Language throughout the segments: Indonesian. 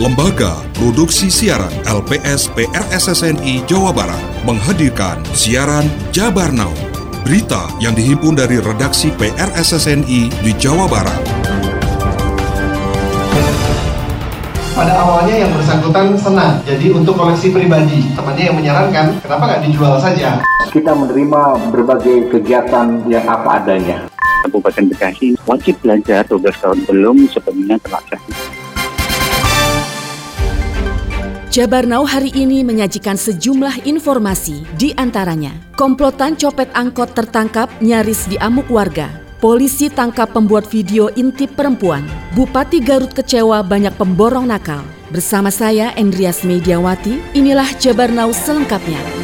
Lembaga Produksi Siaran LPS PRSSNI Jawa Barat menghadirkan siaran Jabar Now. Berita yang dihimpun dari redaksi PRSSNI di Jawa Barat. Pada awalnya yang bersangkutan senang, jadi untuk koleksi pribadi. Temannya yang menyarankan, kenapa nggak dijual saja? Kita menerima berbagai kegiatan yang apa adanya. Kabupaten Bekasi wajib belajar 12 tahun belum sepenuhnya terlaksana. Jabar Now hari ini menyajikan sejumlah informasi, di antaranya komplotan copet angkot tertangkap nyaris di amuk warga. Polisi tangkap pembuat video intip perempuan. Bupati Garut kecewa banyak pemborong nakal. Bersama saya Endrias Mediawati, inilah Jabar Now selengkapnya.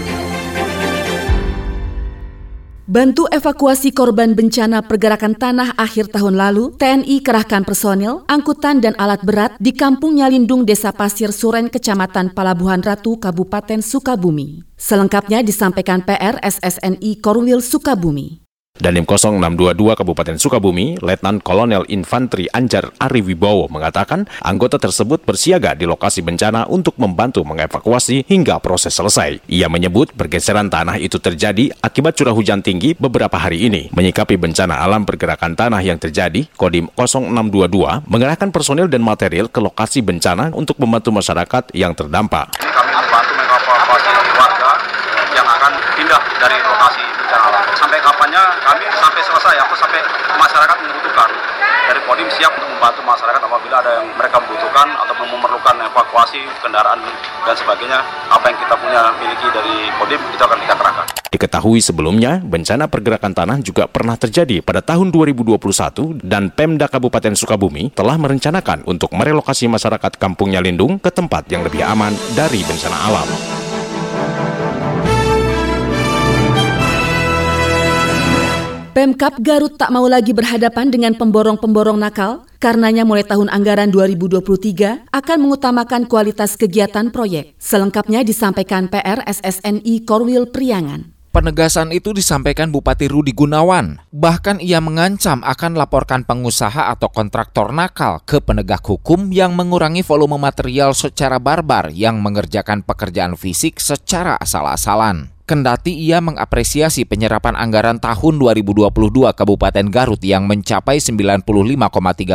Bantu evakuasi korban bencana pergerakan tanah akhir tahun lalu, TNI kerahkan personil, angkutan dan alat berat di Kampung Nyalindung Desa Pasir Suren, Kecamatan Palabuhan Ratu, Kabupaten Sukabumi. Selengkapnya disampaikan PR SSNI Korwil Sukabumi. Danim 0622 Kabupaten Sukabumi, Letnan Kolonel Infanteri Anjar Ari Wibowo mengatakan anggota tersebut bersiaga di lokasi bencana untuk membantu mengevakuasi hingga proses selesai. Ia menyebut pergeseran tanah itu terjadi akibat curah hujan tinggi beberapa hari ini. Menyikapi bencana alam pergerakan tanah yang terjadi, Kodim 0622 mengerahkan personil dan material ke lokasi bencana untuk membantu masyarakat yang terdampak. Kami membantu mengevakuasi warga yang akan pindah dari lokasi bencana. Sampai kapannya kami sampai selesai atau sampai masyarakat membutuhkan. Dari Kodim siap untuk membantu masyarakat apabila ada yang mereka membutuhkan atau memerlukan evakuasi kendaraan dan sebagainya. Apa yang kita punya miliki dari Kodim itu akan kita kerahkan. Diketahui sebelumnya, bencana pergerakan tanah juga pernah terjadi pada tahun 2021 dan Pemda Kabupaten Sukabumi telah merencanakan untuk merelokasi masyarakat Kampungnya Lindung ke tempat yang lebih aman dari bencana alam. Pemkap Garut tak mau lagi berhadapan dengan pemborong-pemborong nakal, karenanya mulai tahun anggaran 2023 akan mengutamakan kualitas kegiatan proyek. Selengkapnya disampaikan PR SSNI Korwil Priangan. Penegasan itu disampaikan Bupati Rudi Gunawan. Bahkan ia mengancam akan laporkan pengusaha atau kontraktor nakal ke penegak hukum yang mengurangi volume material secara barbar yang mengerjakan pekerjaan fisik secara asal-asalan. Kendati ia mengapresiasi penyerapan anggaran tahun 2022 Kabupaten Garut yang mencapai 95,3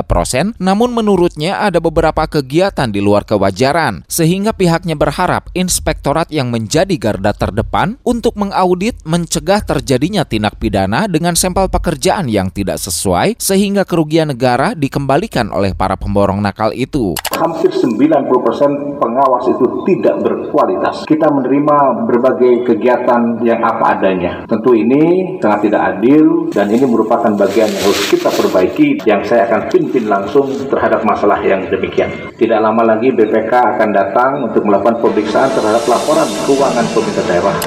persen, namun menurutnya ada beberapa kegiatan di luar kewajaran, sehingga pihaknya berharap inspektorat yang menjadi garda terdepan untuk mengaudit mencegah terjadinya tindak pidana dengan sampel pekerjaan yang tidak sesuai, sehingga kerugian negara dikembalikan oleh para pemborong nakal itu. Hampir 90 persen pengawas itu tidak berkualitas. Kita menerima berbagai kegiatan kegiatan yang apa adanya. Tentu ini sangat tidak adil dan ini merupakan bagian yang harus kita perbaiki yang saya akan pimpin langsung terhadap masalah yang demikian. Tidak lama lagi BPK akan datang untuk melakukan pemeriksaan terhadap laporan keuangan pemerintah daerah.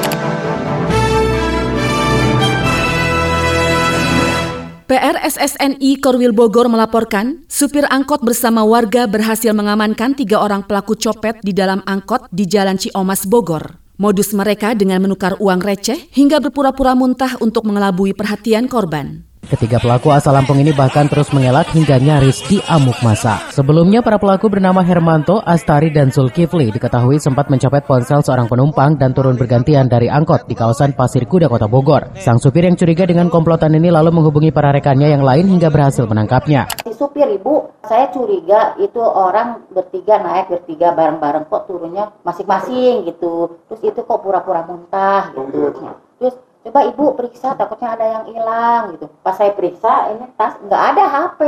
PRSSNI Korwil Bogor melaporkan, supir angkot bersama warga berhasil mengamankan tiga orang pelaku copet di dalam angkot di Jalan Ciomas Bogor. Modus mereka dengan menukar uang receh hingga berpura-pura muntah untuk mengelabui perhatian korban. Ketiga pelaku asal Lampung ini bahkan terus mengelak hingga nyaris diamuk masa. Sebelumnya para pelaku bernama Hermanto, Astari, dan Zulkifli diketahui sempat mencopet ponsel seorang penumpang dan turun bergantian dari angkot di kawasan Pasir Kuda Kota Bogor. Sang supir yang curiga dengan komplotan ini lalu menghubungi para rekannya yang lain hingga berhasil menangkapnya. Supir ibu, saya curiga itu orang bertiga naik bertiga bareng-bareng kok turunnya masing-masing gitu. Terus itu kok pura-pura muntah gitu. Terus coba ibu periksa takutnya ada yang hilang gitu pas saya periksa ini tas nggak ada HP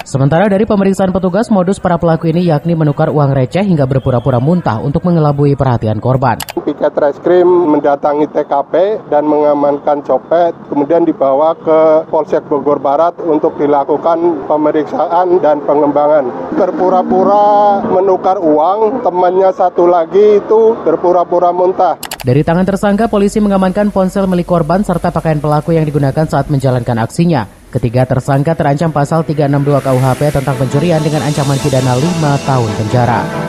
Sementara dari pemeriksaan petugas, modus para pelaku ini yakni menukar uang receh hingga berpura-pura muntah untuk mengelabui perhatian korban. Piket Reskrim mendatangi TKP dan mengamankan copet, kemudian dibawa ke Polsek Bogor Barat untuk dilakukan pemeriksaan dan pengembangan. Berpura-pura menukar uang, temannya satu lagi itu berpura-pura muntah. Dari tangan tersangka, polisi mengamankan ponsel milik korban serta pakaian pelaku yang digunakan saat menjalankan aksinya. Ketiga tersangka terancam pasal 362 KUHP tentang pencurian dengan ancaman pidana 5 tahun penjara.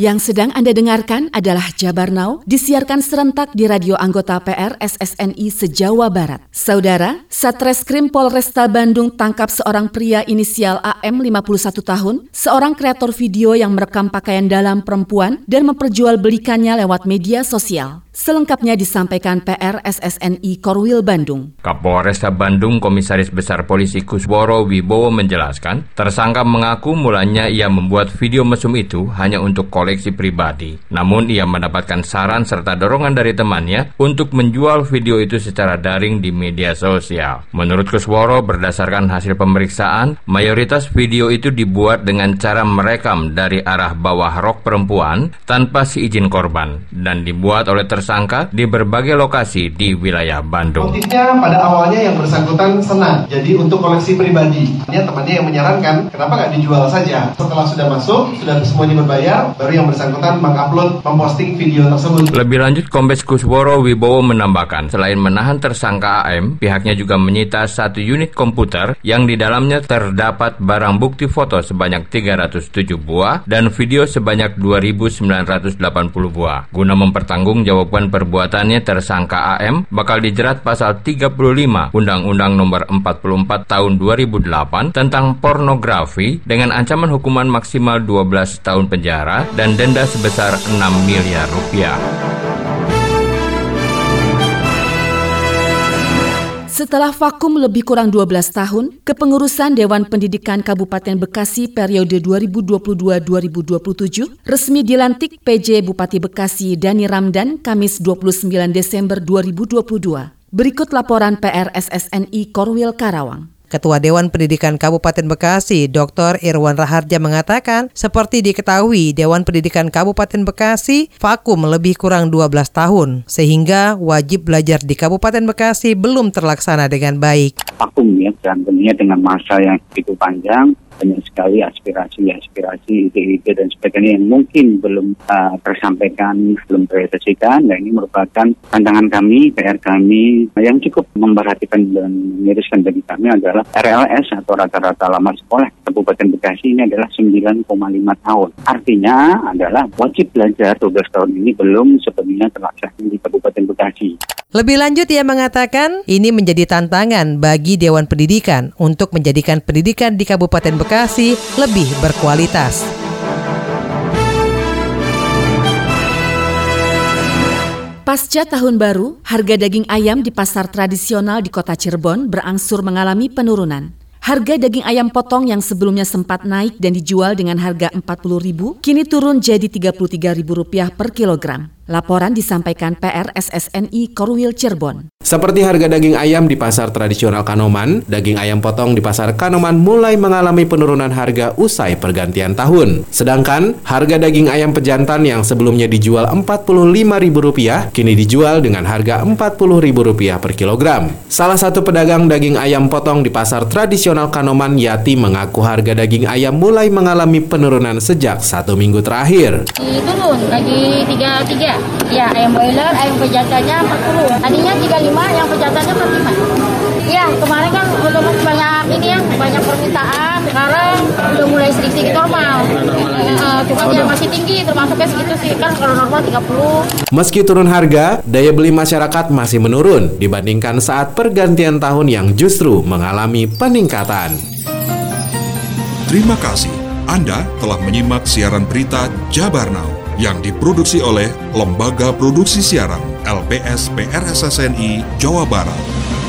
Yang sedang Anda dengarkan adalah Jabar Now, disiarkan serentak di radio anggota PR SSNI se-Jawa Barat. Saudara, Satreskrim Polresta Bandung tangkap seorang pria inisial AM 51 tahun, seorang kreator video yang merekam pakaian dalam perempuan dan memperjualbelikannya lewat media sosial. Selengkapnya disampaikan PR SSNI Korwil Bandung. Kapolresta Bandung Komisaris Besar Polisi Kusworo Wibowo menjelaskan, tersangka mengaku mulanya ia membuat video mesum itu hanya untuk koleksi pribadi. Namun ia mendapatkan saran serta dorongan dari temannya untuk menjual video itu secara daring di media sosial. Menurut Kusworo, berdasarkan hasil pemeriksaan, mayoritas video itu dibuat dengan cara merekam dari arah bawah rok perempuan tanpa seizin korban dan dibuat oleh tersangka tersangka di berbagai lokasi di wilayah Bandung. Motifnya pada awalnya yang bersangkutan senang, jadi untuk koleksi pribadi. Ini temannya yang menyarankan, kenapa nggak dijual saja? Setelah sudah masuk, sudah semuanya berbayar, baru yang bersangkutan mengupload, memposting video tersebut. Lebih lanjut, Kombes Kusworo Wibowo menambahkan, selain menahan tersangka AM, pihaknya juga menyita satu unit komputer yang di dalamnya terdapat barang bukti foto sebanyak 307 buah dan video sebanyak 2.980 buah. Guna mempertanggungjawabkan melakukan perbuatannya tersangka AM bakal dijerat pasal 35 Undang-Undang Nomor 44 Tahun 2008 tentang pornografi dengan ancaman hukuman maksimal 12 tahun penjara dan denda sebesar 6 miliar rupiah. Setelah vakum lebih kurang 12 tahun, kepengurusan Dewan Pendidikan Kabupaten Bekasi periode 2022-2027 resmi dilantik PJ Bupati Bekasi Dani Ramdan Kamis 29 Desember 2022. Berikut laporan PRSSNI Korwil Karawang. Ketua Dewan Pendidikan Kabupaten Bekasi, Dr. Irwan Raharja mengatakan, seperti diketahui Dewan Pendidikan Kabupaten Bekasi vakum lebih kurang 12 tahun, sehingga wajib belajar di Kabupaten Bekasi belum terlaksana dengan baik. Vakum ya, dan tentunya dengan masa yang begitu panjang, banyak sekali aspirasi-aspirasi, ide-ide dan sebagainya yang mungkin belum uh, tersampaikan, belum terrealisasikan. Dan ini merupakan tantangan kami, PR kami yang cukup memperhatikan dan miriskan bagi kami adalah RLS atau rata-rata lama sekolah Kabupaten Bekasi ini adalah 9,5 tahun. Artinya adalah wajib belajar 12 tahun ini belum sepenuhnya terlaksana di Kabupaten Bekasi. Lebih lanjut ia mengatakan ini menjadi tantangan bagi Dewan Pendidikan untuk menjadikan pendidikan di Kabupaten Bekasi lebih berkualitas. Pasca tahun baru, harga daging ayam di pasar tradisional di kota Cirebon berangsur mengalami penurunan. Harga daging ayam potong yang sebelumnya sempat naik dan dijual dengan harga Rp40.000 kini turun jadi Rp33.000 per kilogram. Laporan disampaikan PR SSNI Korwil Cirebon. Seperti harga daging ayam di pasar tradisional Kanoman, daging ayam potong di pasar Kanoman mulai mengalami penurunan harga usai pergantian tahun. Sedangkan harga daging ayam pejantan yang sebelumnya dijual Rp45.000 kini dijual dengan harga Rp40.000 per kilogram. Salah satu pedagang daging ayam potong di pasar tradisional Kanoman, Yati, mengaku harga daging ayam mulai mengalami penurunan sejak satu minggu terakhir. Turun lagi 33 Ya, ayam boiler, ayam pejantannya 40. Tadinya 35, yang pejantannya 45. Ya, kemarin kan udah banyak ini ya, banyak permintaan. Sekarang udah mulai sedikit-sedikit normal. Uh, cuma dia masih tinggi, termasuknya segitu sih. Kan kalau normal 30. Meski turun harga, daya beli masyarakat masih menurun dibandingkan saat pergantian tahun yang justru mengalami peningkatan. Terima kasih. Anda telah menyimak siaran berita Jabar Now yang diproduksi oleh Lembaga Produksi Siaran LPS PRSSNI Jawa Barat.